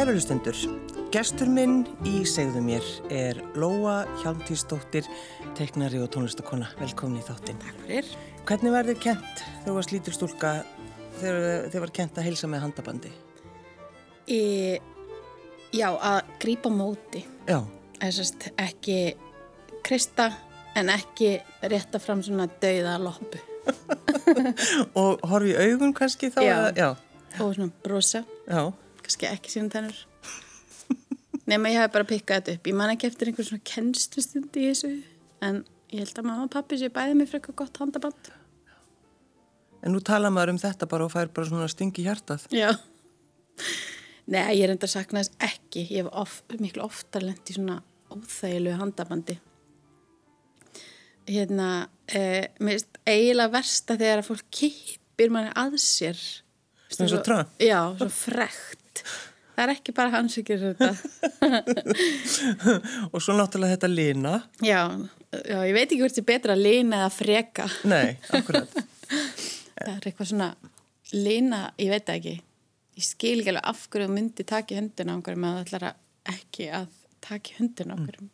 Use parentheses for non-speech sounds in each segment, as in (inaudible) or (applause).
Kærulustundur, gestur minn í segðu mér er Lóa Hjálmtíðsdóttir, teiknari og tónlistakonna. Velkomin í þáttinn. Takk fyrir. Hvernig var þið kent þegar þú varst lítur stúlka þegar þið var kent að heilsa með handabandi? Í, já, að grípa móti. Já. Þessast ekki krista en ekki rétta fram svona dauða loppu. (laughs) og horfi í augun kannski þá? Já. eða- já. Og svona brosa. Já. Kannski ekki sínum tennur. Nefn ég hef bara pikkað þetta upp. Ég man ekki eftir einhver svona kennstustund í þessu. En ég held að mamma og pappi séu bæði mér frekar gott handaband. En nú tala maður um þetta bara og fær bara svona stingi hjartað. Já. Nei, ég er enda að sakna þess ekki. Ég hef of, miklu oftar lent í svona óþægilegu handabandi. Hérna, eh, mér finnst eiginlega versta þegar að fólk kipir manni að sér. Svona og Trump? Já, svo frekt. Það er ekki bara hans þetta. (laughs) og svo náttúrulega þetta lina. Já, já, ég veit ekki hvort það er betra að lina eða freka. Nei, akkurat. (laughs) Það er eitthvað svona lina, ég veit ekki. Ég skil ekki alveg af hverju myndi taka í höndina á einhverjum að það ætlar að ekki að taka í höndina á einhverjum.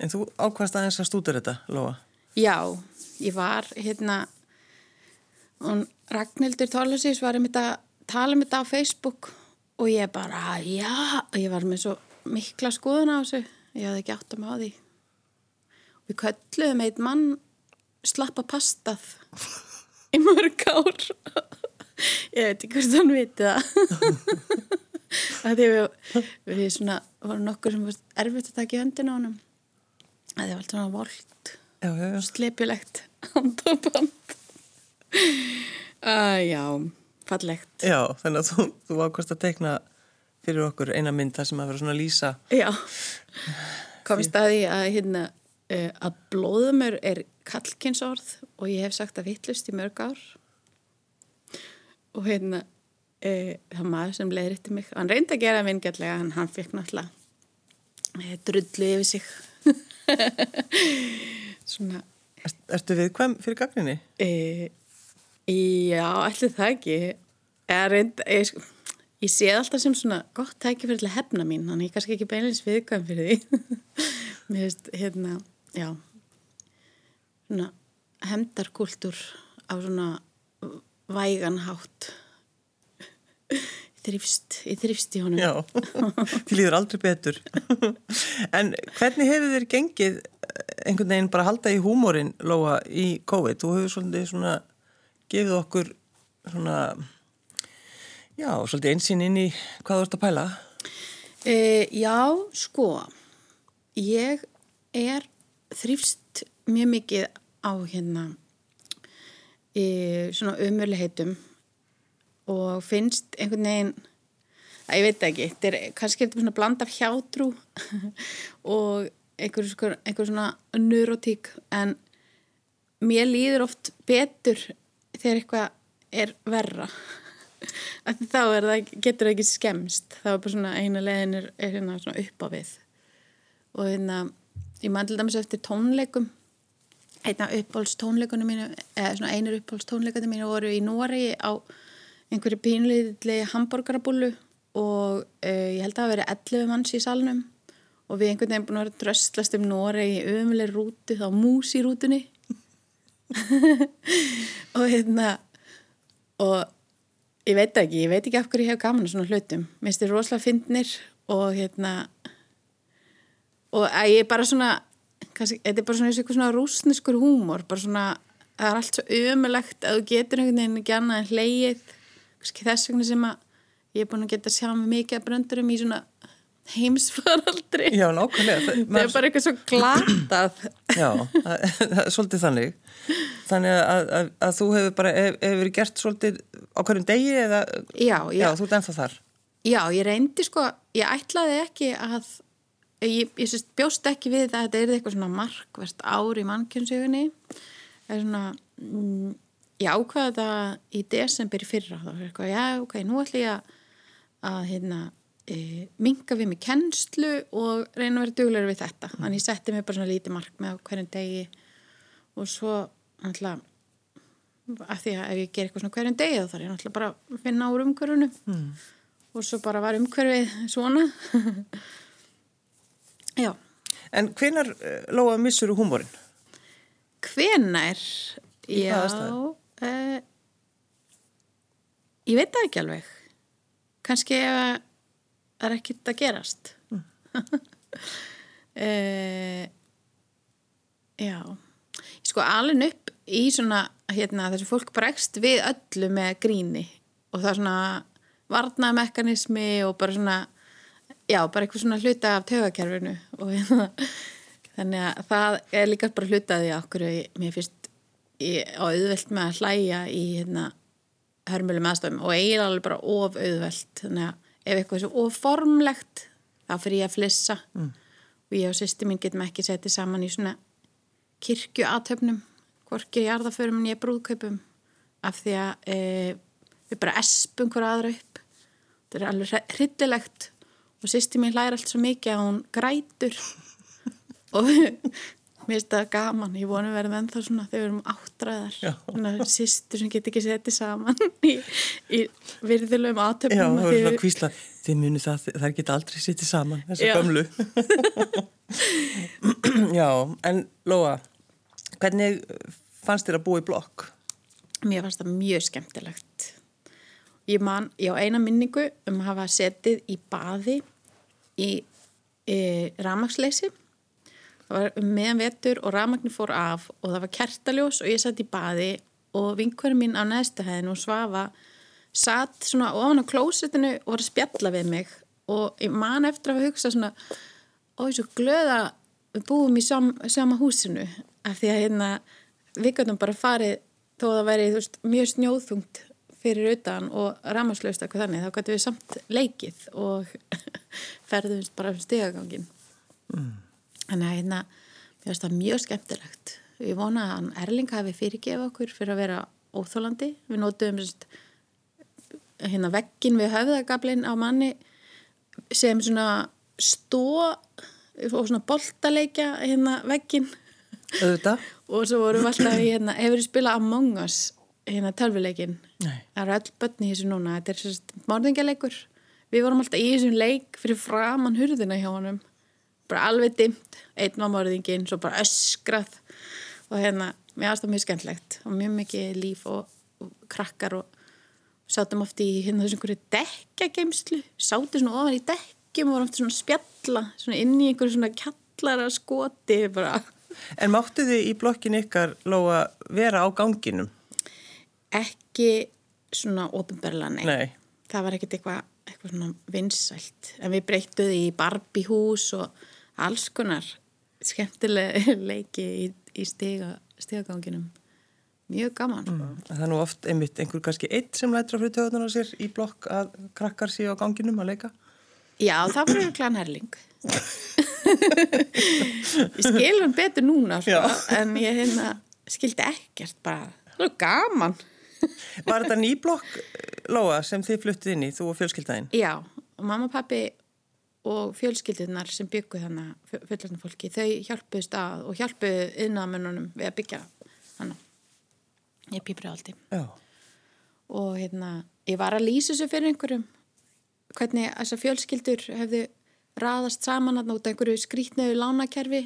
En þú ákvæmst aðeins að stúdur þetta, Lóa? Já, ég var hérna og Ragnhildur Tólasís var einmitt að tala um þetta á Facebook og ég bara, já, og ég var með svo mikla skoðun á þessu, ég hafði ekki átt að með á því. Við kölluðum eitt mann slappa pastað í mörg ár. Ég veit ekki hvort hann viti það. (laughs) Við, við svona, vorum nokkur sem var erfitt að taka í höndina á honum. Það var alltaf svona volt slepjulegt handaband Æ, já, fallegt. Já, þannig að þú, þú ákvæmst að teikna fyrir okkur eina mynd þar sem að vera svona að lýsa. Já, kom í staði að hérna uh, að blóðumur er kallkynsorð og ég hef sagt að vittlust í mörg ár. Og hérna uh, það maður sem leiðritti mig. Hann reyndi að gera vingjallega en hann fekk náttúrulega uh, drullu yfir sig. (laughs) Svona. Er, ertu viðkvæm fyrir gagninni? E, já, ætli það ekki. Eða reynd, ég, ég sé alltaf sem svona gott tækifæri til að hefna mín, þannig ég er kannski ekki beinleins viðkvæm fyrir því. (laughs) Mér finnst, hérna, já, svona hemdarkultúr á svona væganhátt. Ég þrýfst, ég þrýfst í honum. Já, (laughs) til líður aldrei betur. (laughs) en hvernig hefur þér gengið eh, einhvern veginn bara halda í húmórin, Lóa, í COVID? Þú hefur svolítið svona gefið okkur svona, já, svolítið einsýn inn í hvað þú ert að pæla. E, já, sko, ég er þrýfst mjög mikið á hérna í svona umurleiheitum og finnst einhvern veginn, að ég veit ekki, þetta er kannski eitthvað svona bland af hjátrú (laughs) og einhver, einhver svona neurotík en mér líður oft betur þegar eitthvað er verra. (laughs) Þá er það, getur það ekki skemst þá er bara svona eina leiðin er, er hérna svona upp á við. Og hérna ég man til dæmis eftir tónleikum. Einna uppáhalds tónleikunum mínu eða svona einir uppáhalds tónleikunum mínu voru í Noregi á einhverju pínleitli hambúrgarabúlu og uh, ég held að það verið 11 manns í salnum. Og við einhvern veginn búin að vera dröstlast um Noregi í umuleg rútu, þá mús í rútunni (laughs) og hérna og ég veit ekki, ég veit ekki af hverju ég hef gaman að svona hlutum, mér finnst þið rosalega fyndnir og hérna og að ég er bara svona kannski, þetta er bara svona svona rúsneskur húmor, bara svona það er allt svo umulegt að þú getur einhvern veginn ekki annað en hleyið kannski þess vegna sem að ég er búin að geta sjá mig mikið að bröndurum í svona heimsfaraldri Já, nákvæmlega. Það, það er bara eitthvað svo glatað Já, það, það er svolítið þannig. Þannig að, að, að þú hefur bara, hefur hef verið gert svolítið á hverjum degi eða, já, já, já, þú ert ennþá þar. Já, ég reyndi sko, ég ætlaði ekki að, ég, ég sérst bjóst ekki við að þetta er eitthvað svona markvert ár í mannkjönsugunni. Það er svona, mm, ég ákvaði þetta í desember í fyrra. Það var eitthvað, já, ok, nú ætla ég að hérna, e, minga við mig kennslu og reyna að vera duglegur við þetta. Þannig ég setti mig bara svona lítið mark með á hverjum degi og svo, náttúrulega, af því að ef ég ger eitthvað svona hverjum degi þá þarf ég náttúrulega bara að finna úr umhverjunu. Mm. Og svo bara var umhverfið svona. (laughs) Já. En hvenar uh, Lóa missur húmórin? hvenær? Í já uh, ég veit það ekki alveg. Kannski ef að það er ekkert að gerast mm. (laughs) já sko alveg upp í svona hérna þessi fólk bregst við öllu með gríni og það er svona varnamekanismi og bara svona já, bara eitthvað svona hluta af tögakerfinu og hérna þannig að það er líka bara hlutaði okkur mér finnst á auðvelt með að hlæja í hérna hörmulum aðstofum og eiginlega bara of auðvelt þannig að ef eitthvað er svo oformlegt þá fyrir ég að flissa. Mm. og ég og sýsti mín getum ekki setið saman í svona kirkju aðtöfnum hvorki jarðaförum en ég brúðkaupum af því að e, við bara espum hver aðra upp. Þetta er alveg hryllilegt. Og sýsti mín hlæri allt svo mikið að hún grætur. (laughs) Og mér finnst það gaman ég vonu verðum ennþá svona þegar við erum áttræðar Já. sýstur sem get ekki setið saman (laughs) í, í virðulegum Já, aðtöfnum það því svona kvísla, þið muni það, það geta aldrei sittið saman, þessi Já. gömlu. (laughs) Já, en Lóa, hvernig fannst þér að búa í blokk? Mér fannst það mjög skemmtilegt. Ég man, ég á eina minningu um að hafa setið í baði í e, ramagsleysi. Það var um meðan vetur og ramagni fór af og það var kertaljós og ég satt í baði og vinkverðin mín á neðstu hæðinu og svafa satt svona ofan á klósetinu og var að spjalla við mig. Og ég man eftir að hafa hugsað svona og ég svo glöð að við búum í sam, sama húsinu. Af því að hérna við gætum bara farið þó að það væri veist, mjög snjóðþungt fyrir utan og ramaslaust eitthvað þannig þá gætum við samt leikið og (laughs) ferðumst bara um stigagangin mm. Þannig að hérna mér finnst það mjög skemmtilegt. Ég vona að Erling hafi fyrirgefa okkur fyrir að vera óþólandi við sérst, hérna veggin við höfðagablin á manni sem svona stó og svona boltaleikja hérna Auðvitað? (laughs) og svo vorum við alltaf hérna, hefur þið spilað Among Us hérna tölvuleikin Nei. það eru öll börn í þessu núna. Þetta er sérst morðingjaleikur. Við vorum alltaf í þessum leik fyrir framann hurðina hjá honum bara alveg dimmt, einn var morðingin svo bara öskrað og hérna, mér aðstæða mjög skemmtlegt og mjög mikið líf og, og krakkar og sátum oft í hérna þessum einhverju dekkageimslu sátum svona ofan í dekkjum og vorum oft svona spjalla svona inn í einhverju svona kjallara skoti bara En máttu þið í blokkin ykkar, Lóa, vera á ganginum? ekki svona ofinberlega nei. Nei. það var ekkert eitthvað eitthva svona vinsælt en við breyttuði í Barbie-hús og alls konar skemmtilega (laughs) leiki í, í stiga, stigaganginum mjög gaman mm. Það er nú oft einmitt einhver kannski eitt sem lætur að fyrir töðunar á sér í blokk að krakkar séu á ganginum að leika. já það var klan herling ég skil hann betur núna sko, en ég hérna skildi ekkert bara, það var gaman Var þetta ný blokk, Lóa, sem þið fluttuð inn í, þú og fjölskyldaðinn? Já, og mamma og pappi og fjölskyldunar sem byggu þannig fullarna fólki, þau hjálpuðust að og hjálpuðu innamennunum við að byggja hana ég pýpri áldi og hérna, ég var að lýsa þessu fyrir einhverjum hvernig þessar fjölskyldur hefðu raðast saman að nota einhverju skrítnöðu lánakerfi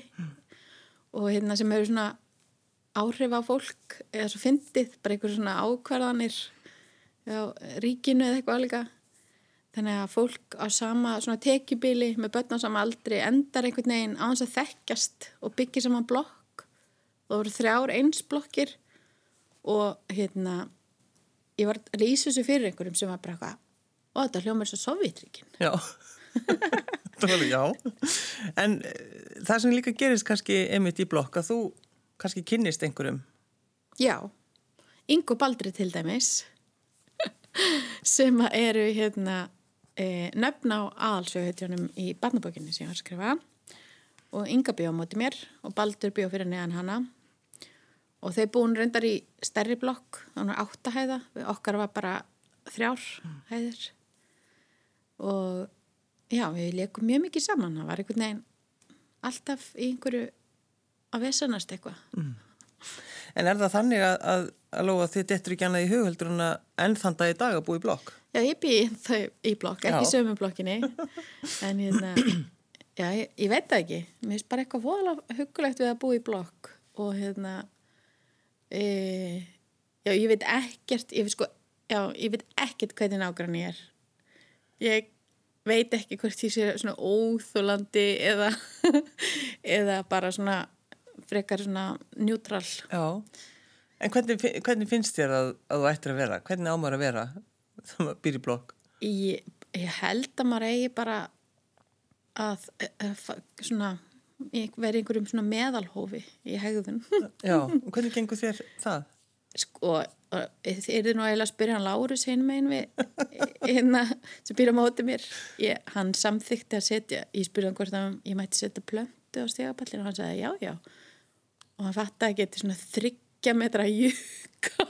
og hérna sem hefur svona áhrif á fólk eða svo fyndið, bara einhverju svona ákvarðanir á ríkinu eða eitthvað líka þannig að fólk á sama tekjubili með börn á sama aldri endar einhvern veginn á þess að þekkjast og byggja saman blokk það voru þrjár eins blokkir og hérna ég var að lýsa þessu fyrir einhverjum sem var bara eitthvað og þetta hljómar svo Sovjetríkin Já. (laughs) Já. En eh, það sem líka gerist kannski einmitt í blokk að þú kannski kynnist einhverjum. Já, Ingo Baldri til dæmis (laughs) sem eru hérna e, nöfn á aðalsöðutjónum í barnabókinni sem ég var að skrifa. Og Inga bjó á móti mér og Baldur bjó fyrir neðan hana. Og þau búin reyndar í stærri blokk, þannig áttahæða við okkar var bara þrjár hæðir. Og já, við leikum mjög mikið saman það var einhvern veginn alltaf í einhverju að vesanast eitthvað. En er það þannig að, að, að lofa þið dettur ekki annað í hugheldur en að enn þann dag í dag að búa í blokk. Já, ég bý í blokk, ekki sömu blokkinni. En hérna já, ég, ég veit það ekki. Mér finnst bara eitthvað voðalega huggulegt við að búa í blokk. Og hérna e, já, ég veit ekkert ég veit sko, já, ég veit ekkert hvernig nágrann ég er. Ég veit ekki hvort ég sé svona óþólandi eða (laughs) eða bara svona frekar svona njútrál Já. En hvernig, hvernig finnst þér að, að þú ættir að vera? Hvernig ámar að vera þegar maður býr í blokk? ég, ég held að maður eigi bara að, að, að svona verið einhverjum svona meðalhófi í hegðun (laughs) Já, og hvernig gengur þér það? sko, þið eru nú eiginlega að spyrja hann Lárus hinn megin við hérna sem býr á móti mér ég, hann samþykti að setja ég spyrja hann hvort að ég mætti setja plöntu á stegapallinu og hann sagði já, já og hann fatt að geti svona þryggja metra júka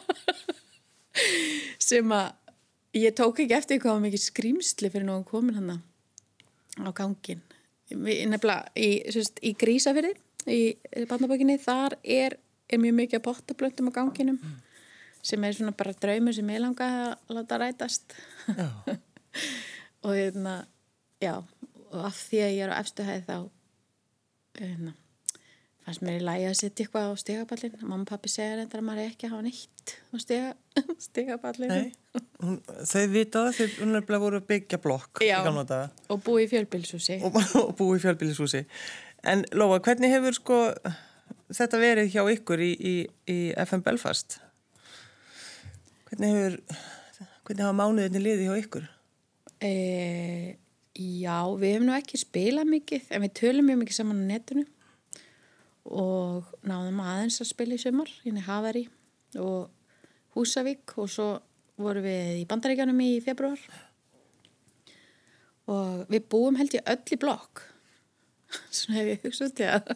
sem að ég tók ekki eftir hvað mikið skrýmsli fyrir nú komin hann á gangin nefnilega í, í grísafyrði í barnabókinni, þar er, er mjög mikið að pottablöndum á ganginum sem er svona bara draumur sem ég langa að láta rætast. (laughs) Og hérna já, og af því að ég er á efstu hæð þá hérna, fannst mér í lagi að setja eitthvað á stegapallin mamma og pappi segja reyndar að maður er ekki að hafa neitt á stega, (laughs) hún, þau vita það, þau unnarflega voru að byggja blokk Já. og búi í fjölbýlshúsi og, og búi í fjölbýlishúsi. En Lóa, hvernig hefur sko þetta verið hjá ykkur í, í, í FM Belfast? Hvernig hefur, hvernig hafa mánuðinni liði hjá ykkur? e, já, við hefum nú ekki spilað mikið en við tölum mjög mikið saman á netinu og náðum aðeins að spila í sumar hérna í Havari og Húsavík og svo vorum við í Bandaríkjanum í februar og við búum held ég öll í blokk (laughs) svona hef ég hugsað til að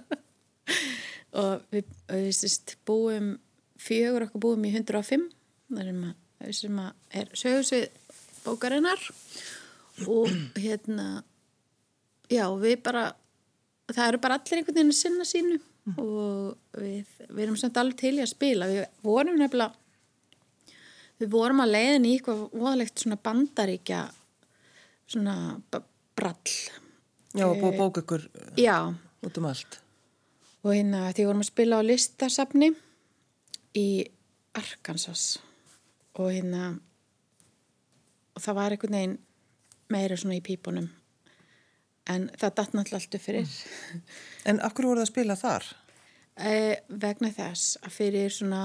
(laughs) og við, við sýst, búum fjögur okkur búum í 105 þar sem að er sögursvið bókarinnar. Og hérna já við bara það eru bara allir einhvern veginn að sinna sínu og við, við erum samt alveg til í að spila. Við vorum nefnilega við vorum að leiðin í eitthvað voðalegt svona bandaríkja svona brall. Já, og búið að bóka ykkur já. út um allt. og hérna því vorum að spila á listasafni í Arkansas. Og hérna og það var einhvern veginn meira svona í pípunum en það datt náttúrulega allt upp fyrir. En af hverju voruð að spila þar? eh, vegna þess að fyrir svona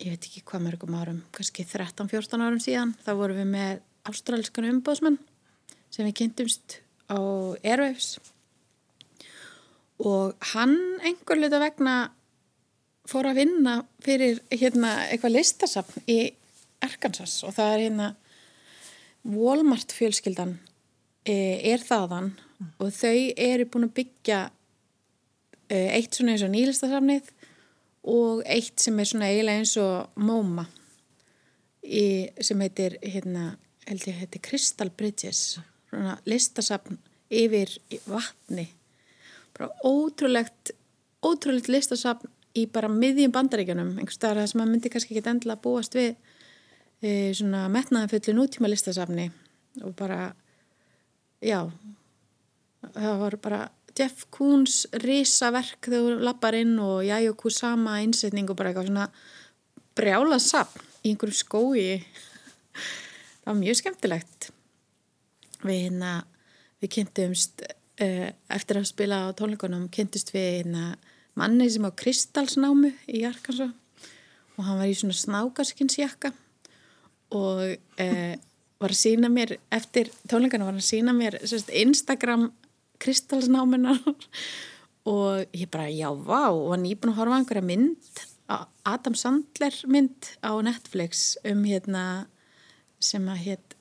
ég veit ekki hvað mörgum árum kannski 13-14 árum síðan þá vorum við með ástralskan umbóðsmann sem við kynntumst á Airwaves. Og hann einhver luta vegna fór að vinna fyrir hérna eitthvað listasafn í Arkansas. Og það er hérna Walmart fjölskyldan er þaðan og þau eru búin að byggja eh, eitt svona eins og nýlistasafnið og eitt sem er svona eiginlega eins og MoMA í, sem heitir hérna, held ég heitir Crystal Bridges svona listasafn yfir vatni. Bara ótrúlegt ótrúlegt listasafn í bara miðjum bandaríkjunum einhvers staðar sem maður myndi kannski ekki endilega búast við e, svona metnaðanfullu nútíma listasafni og bara já. Það var bara Jeff Koons risaverk þegar þú lappar inn og Jajo Kusama innsetning og bara eitthvað svona brjálað safn í einhverjum skói það var mjög skemmtilegt. Við hérna við kynntumst uh, eftir að spila á tónleikunum kynntust við hérna manni sem á kristalsnámu í Arkansas og hann var í svona snákarskinsjakka og uh, var að sína mér eftir tónleikana var hann að sína mér sérst, Instagram kristalsnáminar (laughs) og ég bara já vá og hann íbúin að horfa einhverja mynd Adam Sandler mynd á Netflix um hérna sem að hétt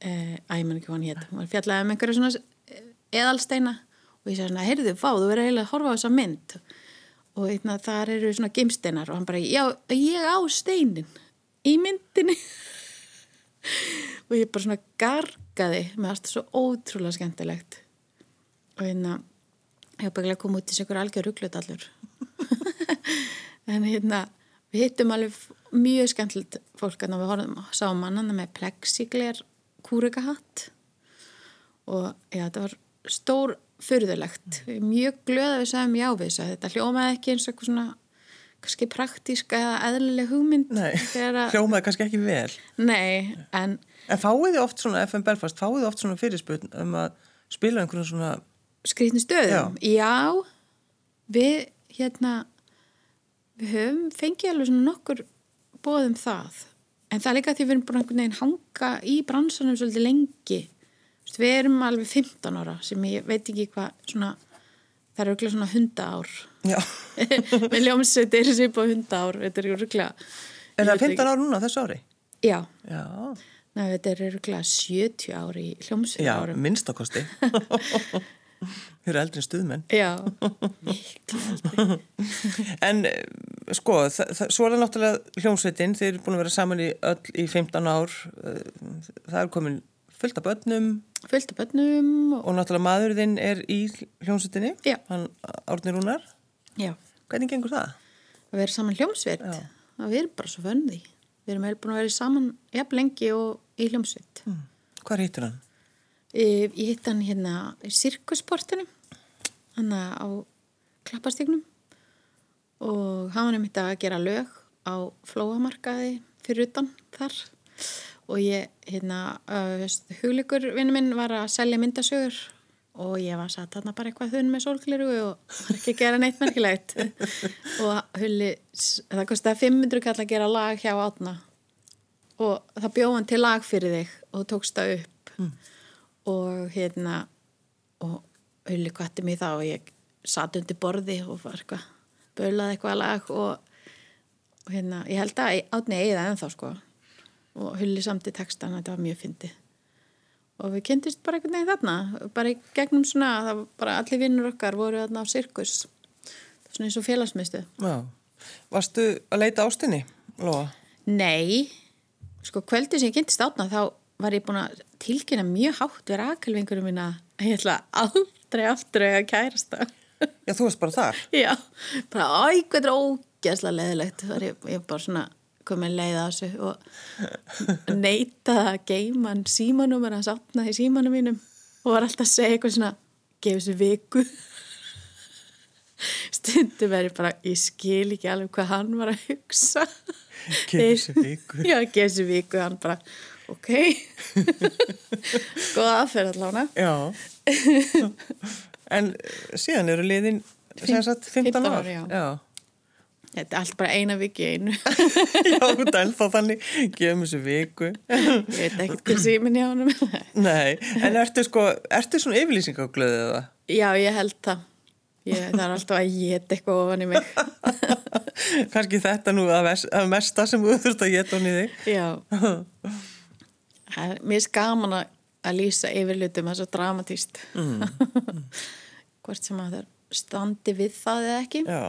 æ, ég man ekki hvað hann hétt hún var fjallaði um einhverja svona eh, eðalsteina. Og ég sagði svona, heyrðu, vá, þú verður eiginlega að horfa á þessa mynd. Og eitna, þar eru svona gimsteinar og hann bara, já, ég á steinin í myndinni (laughs) og ég bara svona gargaði með allt svo ótrúlega skemmtilegt. Og hérna ég var bara koma út í sig ykkur algjör rugglut allur (laughs) en hérna við hittum alveg mjög skemmtilegt fólk að við horfum sá mannana með plexigler kúrikahatt og já, þetta var stór fyrðulegt, mjög glöð að við sagðum já við þess að þetta hljómaði ekki eins og svona kannski praktíska eða eðlileg hugmynd Nei, að- hljómaði kannski ekki vel. Nei, en En fáið þið oft svona, FM Belfast, fáið þið oft svona fyrirspurn um að spila einhvern svona, skrýtni stöðum já. við hérna við höfum fengið alveg svona nokkur bóðum það en það er líka því við erum búin einhvern veginn hanga í bransanum svolítið lengi við erum alveg 15 ára sem ég veit ekki hvað svona það er auðvitað svona hundaár. Já, (laughs) með ljómsveitir sem er på hundaár þetta er auðvitað er það 15 ára núna þessu ári? já, Já, Nei, þetta er auðvitað 70 ári í já, hljómsveitir árum. minnstakosti. (laughs) Þið eru eldri en stuðmenn. já, (laughs) En eh, sko, svo er það náttúrulega hljómsveitin, þeir eru búin að vera saman í öll í 15 ár, eh, það er komin fullt af börnum. Fullt af bönnum og og náttúrulega maðurðinn er í hljómsveitinni, hann Árni Rúnar. já. Hvernig gengur það? að vera saman hljómsveit? Að við erum bara svo vönði við erum eiginlega búin að vera saman jafn lengi og í hljómsveit. Mm. Hvað heitir hann? ég hitt hann hérna í sirkusportinu hann á klappastignum og hann var nefnt að gera lög á flóamarkaði fyrir utan þar og ég hérna uh, huglikur vinnu minn var að selja myndasögur og ég var satt þarna bara eitthvað þunn með sólgliru og (laughs) var ekki að gera neitt merkilegt. (laughs) Og hulli það kostiði 500 kall að gera lag hjá átna og það bjóð hann til lag fyrir þig og tókst það upp. Og hérna og hulli kvatti mig það og ég satt undir borði og var eitthvað bölaði eitthvað lag og, og hérna, ég held að átni eigi það ennþá sko og hulli samt í textan þetta var mjög fyndið og við kynntist bara einhvern veginn þarna bara í gegnum svona, það var bara allir vinnur okkar voru þarna á sirkus svona eins og félagsmyndstu. Varstu að leita ástinni, Lóa? Nei, sko kvöldi sem ég kynntist átna þá var ég búin að tilkynna mjög hátt við rakelvingurum mína að ég ætla aldrei aftur að kærasta. Já, þú varst bara þar. Já, bara æg, hvað er ógæslega leðilegt. Ég, ég bara svona komið leið á þessu og neitað að geima hann símanúmer hans átna í símanum mínum og var alltaf að segja eitthvað svona gefið sér viku. Stundum er ég bara, ég skil ekki alveg hvað hann var að hugsa. Gefið sér viku. Já, gefið sér viku, hann bara, ok, góða aðferð allána. Já. en síðan eru liðin, sem sagt, 15, 15 ár. ár, já. Þetta er allt bara eina viki einu. (laughs) Já, þetta er ennþá þannig, gefum þessu viku. Ég veit ekkert hvað síminn hjá honum. (laughs) Nei, en ertu sko, ertu svona yfirlýsingaglöðið eða? Já, ég held það. Ég, það er alltaf að geta eitthvað ofan í mig. (laughs) Kanski þetta nú að, vers, að mesta sem þú þurft að geta hún í þig. Já. Það er- Mér er gaman að, lýsa yfirlutum þess að dramatíst. Hvort sem að það standi við það eða ekki. Já.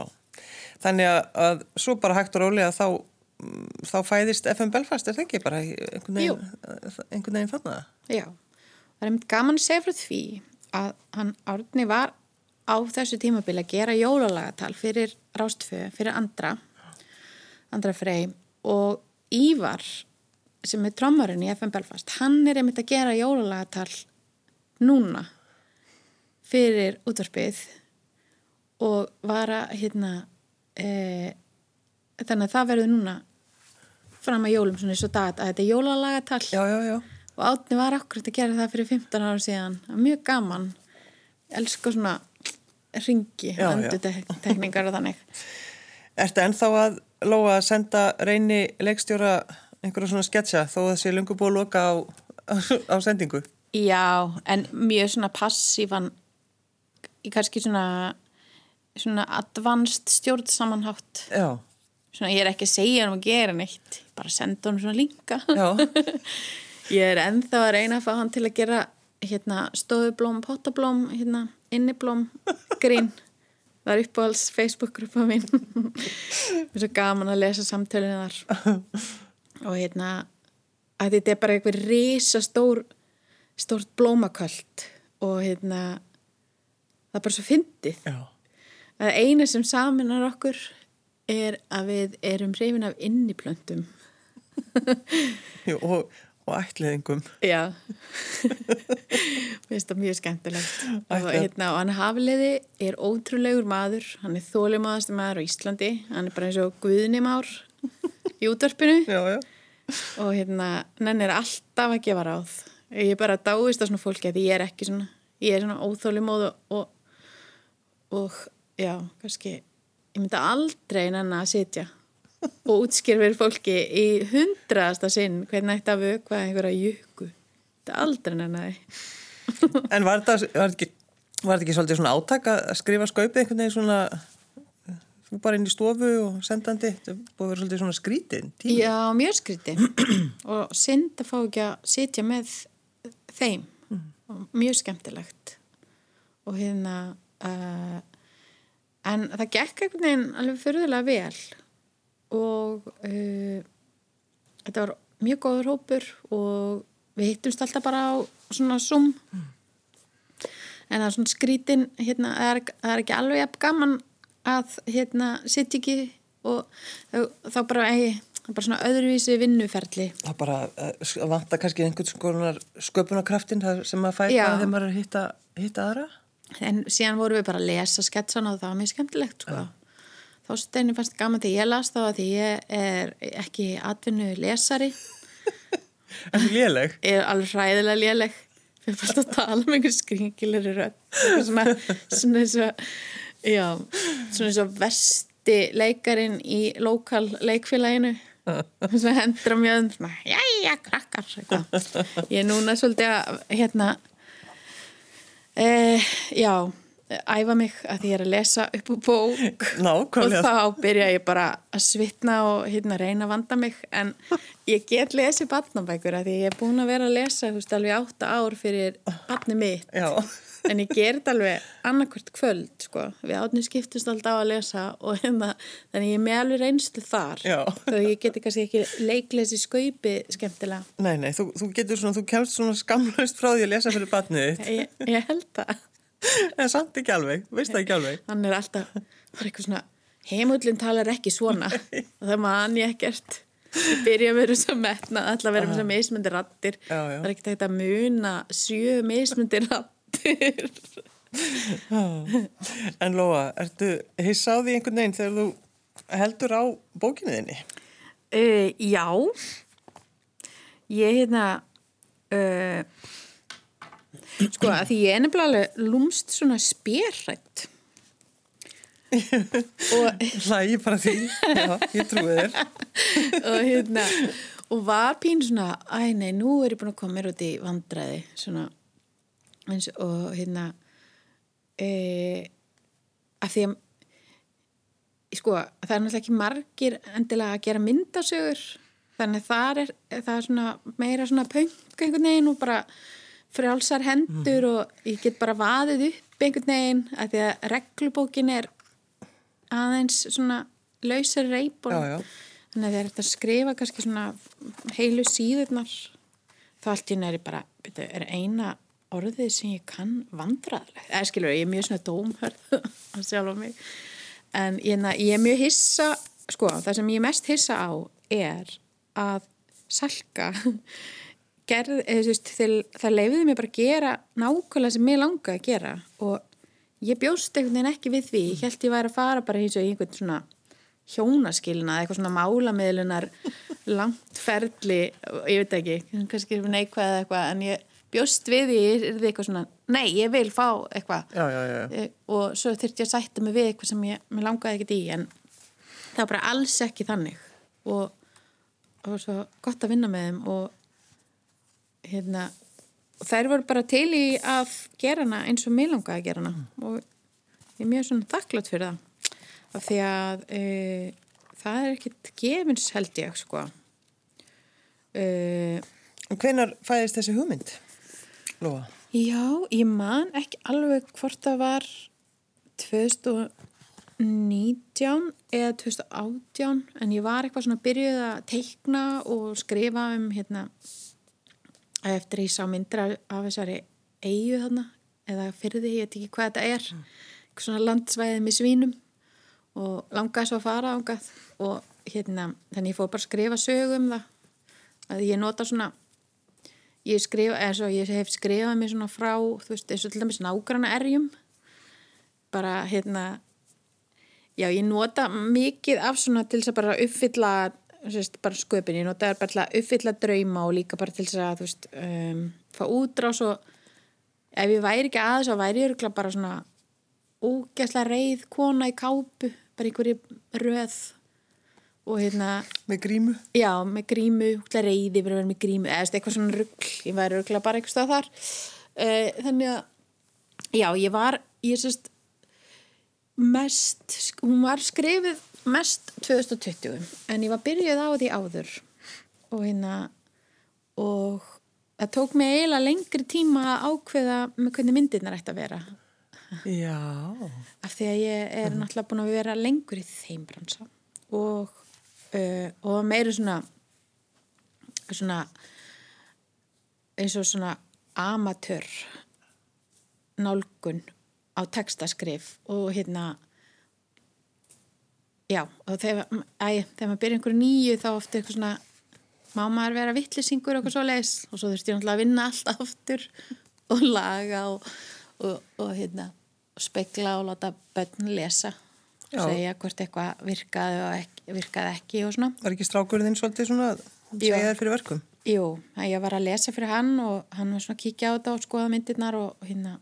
Þannig að, að svo bara hægt og rólega þá, þá fæðist FM Belfast, er það ekki bara einhvern veginn, einhvern veginn þarna? Já. Það er einmitt gaman að segja frá því að hann Árni var á þessu tímabili að gera jólalagatal fyrir Rástfö, fyrir Andra, Andra Frey og Ívar sem er trommarinn í FM Belfast, hann er einmitt að gera jólalagatal núna fyrir útvarpið og var að hérna e, þannig að það verður núna fram að jólum svona eins og dag að þetta er jólalagatal Já, já, já. og Átni var akkurat að gera það fyrir 15 ára síðan. Mjög gaman. Elska svona ringi, andutekningar og þannig. Ertu ennþá að lóa að senda reyni leikstjóra einhverja svona sketcha þó að það sé lungu búið að loka á, á sendingu? Já, en mjög svona passífan í kannski svona svona advanced stjórnsamanhátt Já, svona ég er ekki að segja hann að gera neitt bara senda hann svona linka (laughs) Ég er ennþá að reyna að fá hann til að gera hérna stofublóm, pottablóm, hérna inniblóm, grín. Það er uppáhalds Facebook-gruppa mín. (laughs) Mér er svo gaman að lesa samtölinu þar. (laughs) Og hérna, að þetta er bara eitthvað risa stór, stórt blómaköld og hérna, það er bara svo fyndið. já. Það eina sem saminar okkur er að við erum hrifin af inniplöntum. (laughs) Jú, og, og ætliðingum. Já, finnst það mjög skemmtilegt. Og, hérna, og hann hafliði er ótrúlegur maður, hann er þólimaðasti maður á Íslandi, hann er bara eins og guðnimár í útvarpinu Já, já. og hérna, hann er alltaf að gefa ráð. Ég er bara dáist á svona fólki að ég er ekki svona, ég er svona óþólimóð og, og, og já, kannski, ég myndi aldrei nenni að sitja og útskýra fyrir fólki í hundraðasta sinn hvernig ætti að vökva einhverja jöku. Þetta er aldrei nenni að því. (laughs) En var þetta, ekki, ekki svolítið svona átak að skrifa skaupið einhvern veginn svona, þú bara inn í stofu og sendandi, þetta búið að vera svolítið svona skrítið tími? Já, mjög skríti (clears throat) og synd að fá ekki að sitja með þeim og mjög skemmtilegt og hérna uh, en það gekk einhvern veginn alveg fyrirlega vel og uh, þetta var mjög góður hópur og við hittumst alltaf bara á svona Zoom. En það er svona skrítin hérna, það er, það er ekki alveg jafn gaman að hérna sitt ekki og þá, bara ei, það er bara svona öðruvísi vinnuferli. Það bara uh, vantar kannski einhvern skoðunar sköpunarkraftin sem að fæta þegar maður er að hitta, hitta aðra? En síðan vorum við bara að lesa sketsana og það var mjög skemmtilegt sko. þá steinni fannst gaman því ég las þá að því ég er ekki atvinnu lesari. (laughs) En léleg? er alveg hræðilega léleg. Við fannst að tala um einhver skringilegri rödd. Eitthvað svona, eins og já, svona eins og versti leikarin í lokal leikfélaginu. (laughs) Svona mjöðum svona, jæja, krakkar ég er núna svolítið að hérna eh, já æfa mig að ég er að lesa upp á bók. Og Nákvæmlega. þá byrja ég bara að svitna og hérna reyna að vanda mig. En ég get lesið barnabækur að ég er búin að vera að lesa veist alveg átta ár fyrir barni mitt. Já, en ég ger þetta alveg annarkvört kvöld sko, við átnum skiptust alltaf á að lesa og hérna, þannig ég er með alveg reynslu þar. Þó ég geti kannski ekki leiklesi skaupi skemmtilega. Nei, nei, þú, þú getur svona, þú kemst svona skamlaust frá því að lesa fyrir batnið þitt, ég, ég held það (laughs) en samt ekki alveg, veist það ekki alveg. hann er alltaf, það er eitthvað svona heimullin talar ekki svona. (laughs) Það man ég ekkert. Ég byrja að vera svo metna alltaf vera með svo mismundi rattir Já, já. það er ekkert hægt að muna sjö mismundi rattir (laughs) En Lóa, ertu því einhvern veginn þegar þú heldur á bókinu þinni? uh, já. Ég hérna uh, sko að því ég er nefnilega alveg lúmst svona spérrætt (laughs) og Hlægi bara því, já, ég trúi þér. (laughs) og hérna og var pín svona, æ nei, nú er ég búin að koma mér út í vandræði svona. Eins og hérna e, að því að sko, það er náttúrulega ekki margir endilega að gera myndasögur þannig það er, það er svona meira svona pönk einhvern veginn og bara frjálsar hendur og ég get bara vaðið upp einhvern veginn að því að reglubókin er aðeins svona lausar já. þannig að það er eftir að skrifa kannski svona heilu síðurnar þá allt í næri bara byrju, er eina orðið sem ég kann vandræðileg eða skilur, ég er mjög svona dómhörð að sjálfa mig en ég, ég er mjög hissa sko, það sem ég mest hissa á er að salka gerð, eða, þú veist, það leifiði mér bara að gera nákvæmlega sem ég langa að gera. Og ég bjóst einhvern veginn ekki við því. Ég held ég væri að fara bara eins og einhvern svona hjónaskilna eitthvað svona málamiðlunar (laughs) langt ferli ég veit ekki, kannski neikvæð eða eitthvað en ég bjóst við því er þið eitthvað svona, nei ég vil fá eitthvað. Já, já, já. Eh, og svo þurfti ég að sætta mig við eitthvað sem ég, mér langaði ekkert í en það var bara alls ekki þannig. Og, og svo gott að vinna með þeim og hérna þær voru bara til í að gera hana eins og mér langaði að gera hana. Og ég er mjög svona þakklátt fyrir það. Af því að e, það er ekkert gefins held ég sko. E, Hvenar fæðist þessi hugmynd, Lóa? Já, ég man ekki alveg hvort það var 2019 eða 2018 en ég var eitthvað svona byrjuð að teikna og skrifa um hérna eftir ég sá myndir af, af þessari eigu þarna eða fyrði, ég veit ekki hvað þetta er eitthvað svona landsvæðið með svínum og langaði svo að fara ángað og hérna, þannig ég fór bara að skrifa sögu um það að ég nota svona ég skrifa, eða svo ég hef skrifað mér svona frá, þú veist, eins og til dæmis nágrana erjum bara hérna já, ég nota mikið af svona til þess að bara uppfylla sérst, bara sköpin, ég nota bara til að uppfylla drauma og líka bara til þess að veist, um, fá útrás og ef ég væri ekki aðeins þá væri ég bara svona ógæslega reið kona í kápu bara einhverju röð og hérna Með grímu? já, með grímu, reyði verið með grímu, eða eitthvað svona ruggl ég væri örgulega bara eitthvað þar. Uh, þannig að já, ég var, ég sérst mest, hún var skrifið mest 2020 en ég var byrjuð á því áður og hérna og það tók mig eiginlega lengri tíma að ákveða með hvernig myndirnar ætti að vera Já. af því að ég er náttúrulega búin að vera lengur í þeim bransa og, uh, og meiri svona svona eins og svona amatör nálgun á textaskrif og hérna já, og þegar, æ, þegar maður byrja einhverju nýju þá ofta eitthvað svona má maður vera vittlisingur og eitthvað svo leis og svo þurfti ég náttúrulega að vinna allt aftur og laga og, og, og hérna spekla og láta börn lesa. Og segja hvort eitthvað virkaði og ekki, virkaði ekki og svona. Var ekki strákurinn svolítið svona segja þér fyrir verkum? Jú, ég var að lesa fyrir hann og hann var svona að kíkja á þetta og skoða myndirnar og, og hérna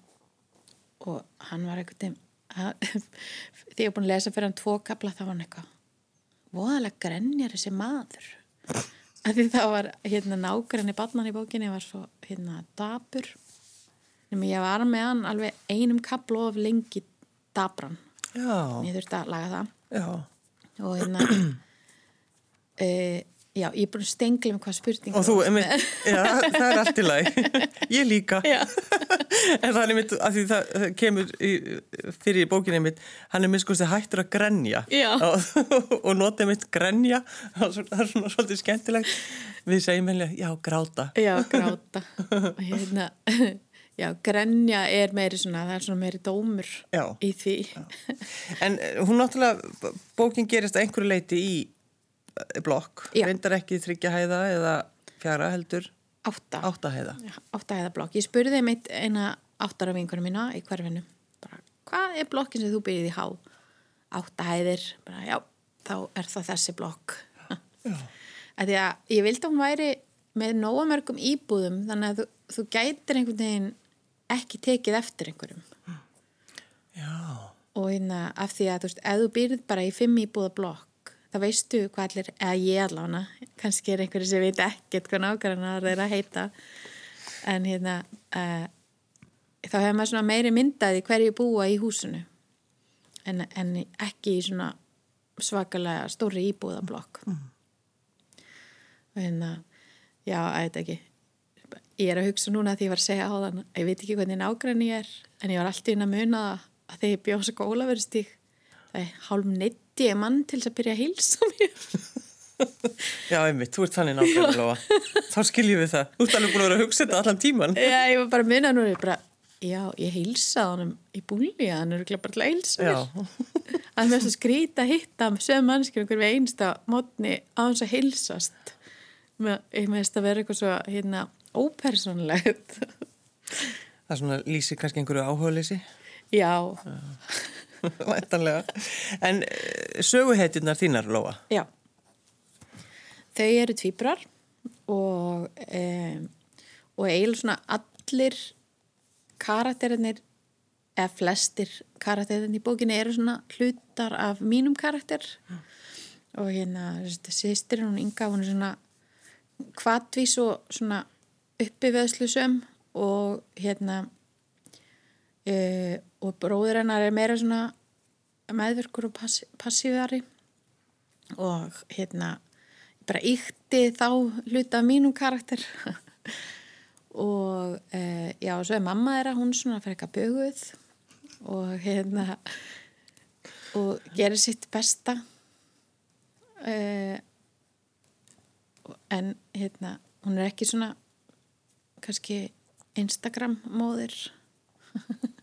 og hann var eitthvað (laughs) þegar ég var búin að lesa fyrir hann tvo kapla þá var hann eitthvað voðalega grenjar þessi maður að því það var hérna í barnan í bókinni var svo hérna dabur nema ég var með hann alveg einum kapla of lengi dabran Já. ég þurfti að laga það Já. og hérna e, (clears throat) já, ég er búin að stengla um hvað spurning Og þú, einmitt, já, það er allt í lagi. (laughs) Ég líka. Já. (laughs) en það er einmitt, að því það kemur í, fyrir í bókinni einmitt, hann er minnst hættur að grenja. Já. (laughs) Og, og nota einmitt grenja, það er svona, er svolítið skemmtilegt. Við segjum einlega, já, gráta. Já, gráta hérna já, grenja er meiri svona það er svona meiri dómur Já. í því En eh, hún náttúrulega, bókin gerist að einhverju leiti í blokk. Já. Reyndar ekki þryggja hæða eða fjara heldur. Átta, átta hæða. átta eða blokk. Ég spurði mitt eina áttara vinkunum mína í hverfinu bara, hvað er blokkin sem þú byrjið í há? Átta hæðir, bara, já, þá er það þessi blokk. (laughs) Því að ég vildi að hún væri með nóga mörgum íbúðum þannig að þú, þú gætir einhvern veginn ekki tekið eftir einhverjum. Já. og hérna af því að þú veist, ef þú byrð bara í fimm íbúða blokk, þá veistu hvað allir, eða ég allána, kannski er einhverju sem veit ekkert hvað nákvæmna það er að heita. En hérna uh, þá hefur maður svona meiri myndaði hverju búa í húsinu. En, en ekki í svona svakalega stóri íbúða blokk og hérna já, að þetta ekki. Ég er að hugsa núna því ég var að segja á þann ég veit ekki hvernig nágræni ég er en ég var alltaf inn að muna það að þegar ég bjóð svo gólaverðstík það er hálf neitt ég mann til þess að byrja að hilsa mér Já, einmitt, þú ert þannig Lóa. Þá skiljum við það. Þú ert alveg búin að vera að hugsa þetta allan tíman. já, ég var bara að núna ég bara, já, ég hilsaði honum í búli hann er bara til að hilsa mér Já. að mér svo skrýta að hitta sögum mannskjum einhver við einsta mótni á hans að hilsast Mér- ég meðist að vera eitthvað svo hérna ópersonlegt Það er svona lýsir kannski einhverju áhugaleysi. já, Væntanlega. (laughs) En eh, söguhetjurnar þínar, Lóa? Já. Þau eru tvíbrar og, um, og eiginlega svona allir karakterinir eða flestir karakterinir í bókinni eru svona hlutar af mínum karakter og hérna sýstir hún Inga, hún er svona kvatvís og svona uppiveðslusum og hérna uh, og bróður hennar er meira svona meðverkur og passi, passífari og hérna bara ykti þá hluta mínum karakter. (laughs) Og uh, já, svo er mamma þeirra hún svona fyrir eitthvað böguð og hérna og gerir sitt besta. Uh, en hérna hún er ekki svona kannski Instagram móðir (laughs)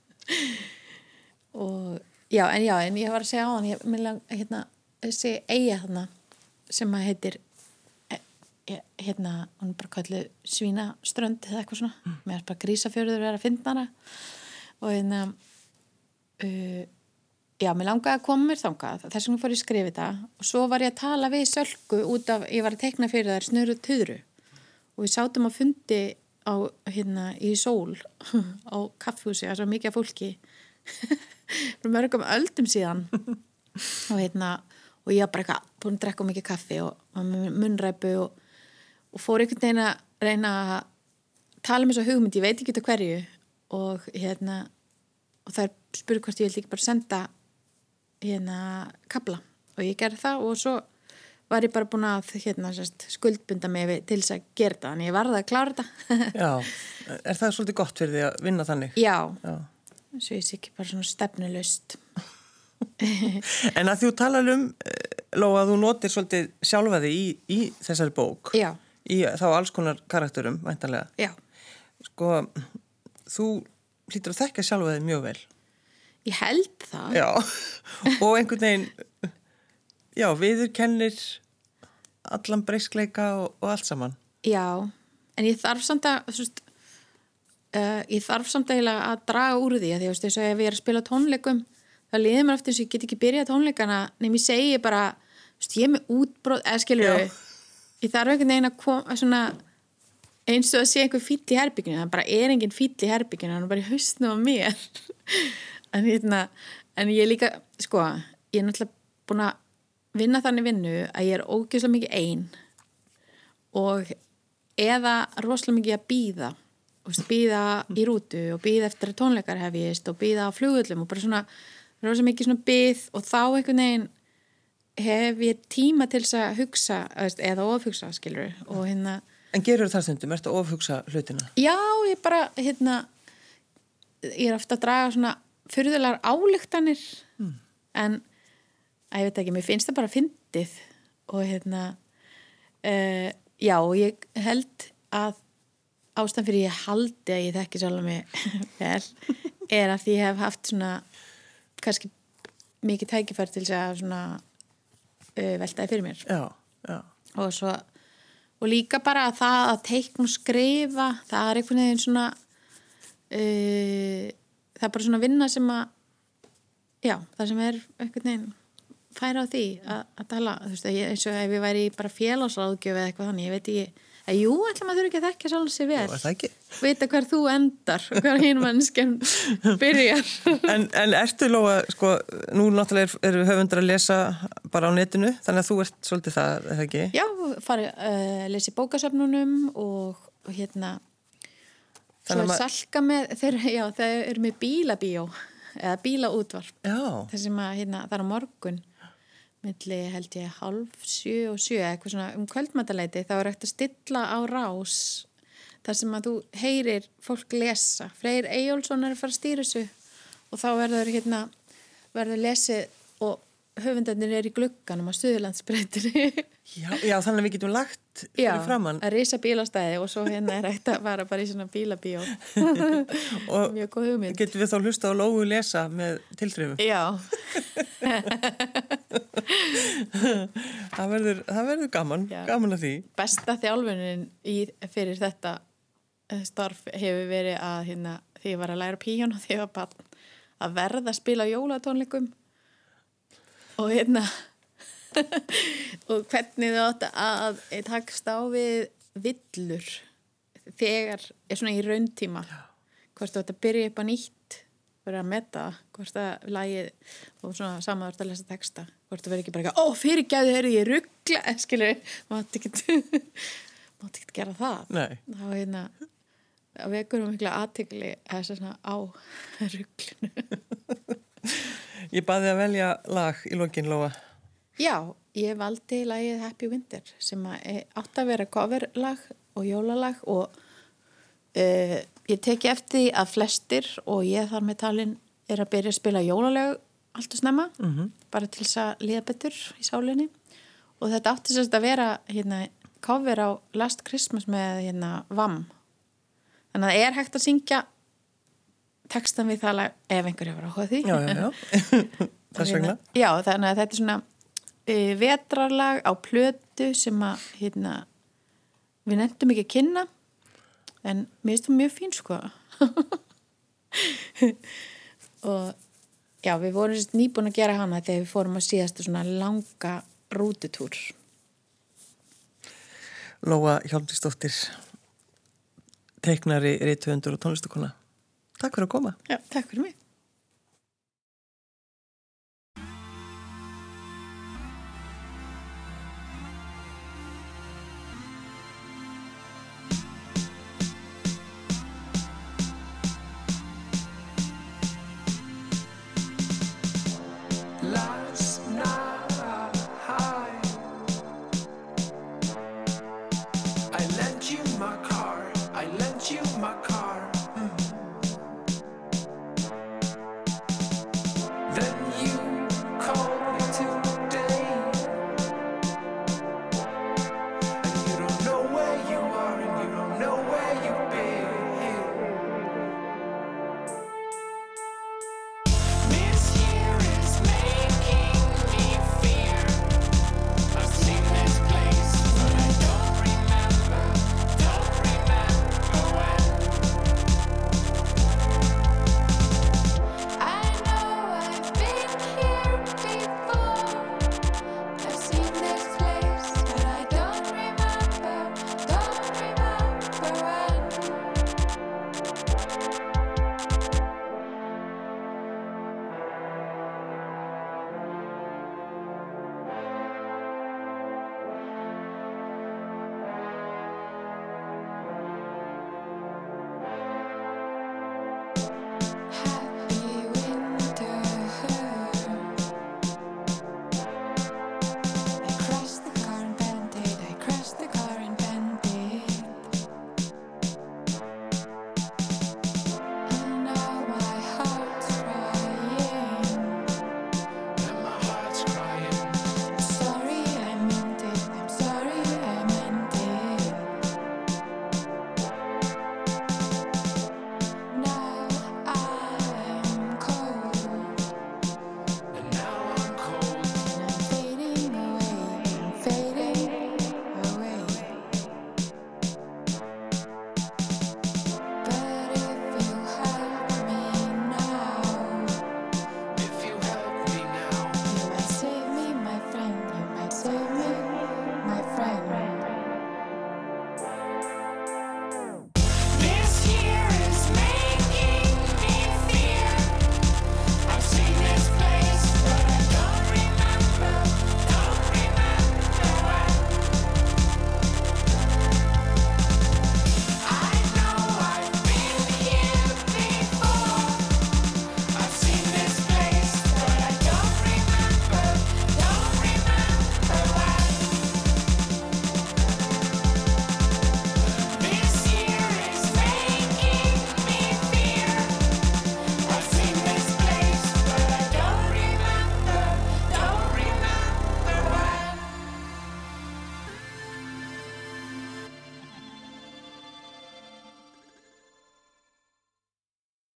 og Já, en já, en ég var að segja á hann, ég að, hérna, þessi eiga þarna sem að heitir, e, e, hérna, hún bara kallið svínaströnd eða eitthvað svona, mm. mér er bara grísafjörður verið að finna hana. Og hérna, uh, já, mér langaði að koma mér þangað, þess vegna fór ég að skrifa þetta. Og svo var ég að tala við Sölku út af, ég var að tekna fyrir þær snöru töðru og við sátum að fundi á, hérna, í sól (laughs) á kaffhúsi, það er svo mikið fólki. (laughs) Fyrir mörgum öldum síðan. (laughs) Og hérna og ég bara eitthvað búin að drekka mikið kaffi og munræpu og, og fór einhvern veginn að reyna að tala um þessu hugmynd, ég veit ekki þetta hverju. Og hérna og það er spuru hvort ég vildi ekki bara senda hérna kabla og ég gerði það og svo var ég bara búin að hérna, skuldbunda mig til þess að gera það en ég varði að klára þetta. Já, (laughs) er það svolítið gott fyrir því að vinna þannig? Já, Já. Svo ég sé ekki bara svona stefnulust (laughs) En að þú tala um eh, Lóa þú notir svolítið sjálfaði í, í þessari bók Já. í þá alls konar karakterum væntanlega. Já. sko þú hlýtur að þekka sjálfaði mjög vel. Ég held það. Já, (laughs) og einhvern veginn já, viður kennir allan breyskleika og, og allt saman. Já, en ég þarf samt að þú veist uh, ég þarf samt eiginlega að draga úr því að því að þess að ef ég er að spila tónleikum þá liðir mér eftir þess að ég get ekki byrjað tónleikana nefnum ég segi bara veist, ég er með útbróð, eða skilur þau ég þarf einhvern veginn að koma svona, eins og að sé einhver fýll í herbygginu það bara er enginn fýll í herbygginu hann er bara í hausnum á mér. (laughs) En, hérna, en ég líka sko, ég er náttúrulega búin að vinna þannig vinnu að ég er ógeðslega mikið einn og eða rosalega mikið að býða býða í rútu og býða eftir tónleikar hefjist og býða á flugullum og bara svona, er svo mikið svona býð og þá einhvern veginn hef ég tíma til þess að hugsa eða ofhugsa, skilur og hérna En gerur það stundum? Ertu að ofhugsa hlutina? Já, ég bara, hérna ég er ofta að draga svona fyrðulegar álíktanir mm. en að ég veit ekki, mér finnst það bara fyndið og hérna uh, já, ég held að ástæðan fyrir ég haldi að ég þekki sjálf mig (laughs) vel er að ég hef haft svona kannski mikið tækifær til að svona uh, veltaði fyrir mér já, já. og svo og líka bara að það að teikna og skrifa það er einhvern veginn svona uh, það er bara svona vinna sem að já, það sem er einhvern veginn færa á því að, að tala, veist, eins og ef ég væri bara félagsráðgjöf eða eitthvað þannig, ég veit ekki að jú, ætlum að þurfa ekki að þekkja sjálf sér vel. Vita hver þú endar og hver hinn mannskjum (laughs) byrjar. En, en ertu Lóa, sko nú náttúrulega eru höfundar að lesa bara á netinu, þannig að þú ert svolítið það, er það ekki? Já, farið að uh, lesa í bókasöfnunum og, og hérna svo er salka með þeir, já, þeir eru með bílabíó eða bílaútvarp. Þessum að hérna, það er á morgun milli held ég halv sjö og sjö eitthvað svona um kvöldmætaleiti þá er eftir að stilla á rás þar sem að þú heyrir fólk lesa. Freyr Eyjólfsson er að fara að stýra þessu og þá verður hérna verður lesið og höfundarnir er í glugganum á Suðurlandsbreytinni já, já, þannig að við getum lagt fyrir framann. Já, að reysa bílastæði og svo hérna er hægt að fara bara í svona bílabíó (laughs) mjög góð hugmynd Getum við þá hlusta á Lógu lesa með tilþrifum? Já (laughs) það, verður, það verður gaman já. gaman að því Besta þjálfunin í, fyrir þetta eh, starf hefur verið að hérna, því ég var að læra píjón og því bara að verða að spila jólatónleikum og hérna (laughs) og hvernig þau átt að takst á við villur þegar er svona í rauntíma. Hvort þú átt að byrja upp á nýtt verið að metta hvort að lagið og svona samaður að lesa texta. Hvort það verður ekki bara ó fyrirgæðu er ég ruggla (laughs) skilur, mátt ekki (laughs) mátt ekki gera það. Nei. þá hérna að vekur um mikla aðtegli á rugglinu Ég baði að velja lag í lokin, Lóa. Já, ég valdi lagið Happy Winter sem átt að vera coverlag og jólalag og uh, ég teki eftir að flestir og ég þar með talin er að byrja að spila jólaleg allt og snemma, mm -hmm. bara til þess að liða betur í sálinni og þetta átti sérst að vera hérna, cover á Last Christmas með hérna, VAM þannig að það er hægt að syngja textan við það lag ef einhverju var áhuga því Já, já, já. (laughs) Þess vegna. Já, þannig að þetta er svona uh, vetrarlag á plötu sem að hérna, við nefndum ekki að kynna en mér finnst það mjög fín sko (laughs) og já, við vorum nýbúin að gera hana þegar við fórum að síðast svona langa rútutúr Lóa Hjálmsdóttir, teiknari, reytuöndur og tónlistakona. Takk fyrir að koma. Já, takk fyrir mig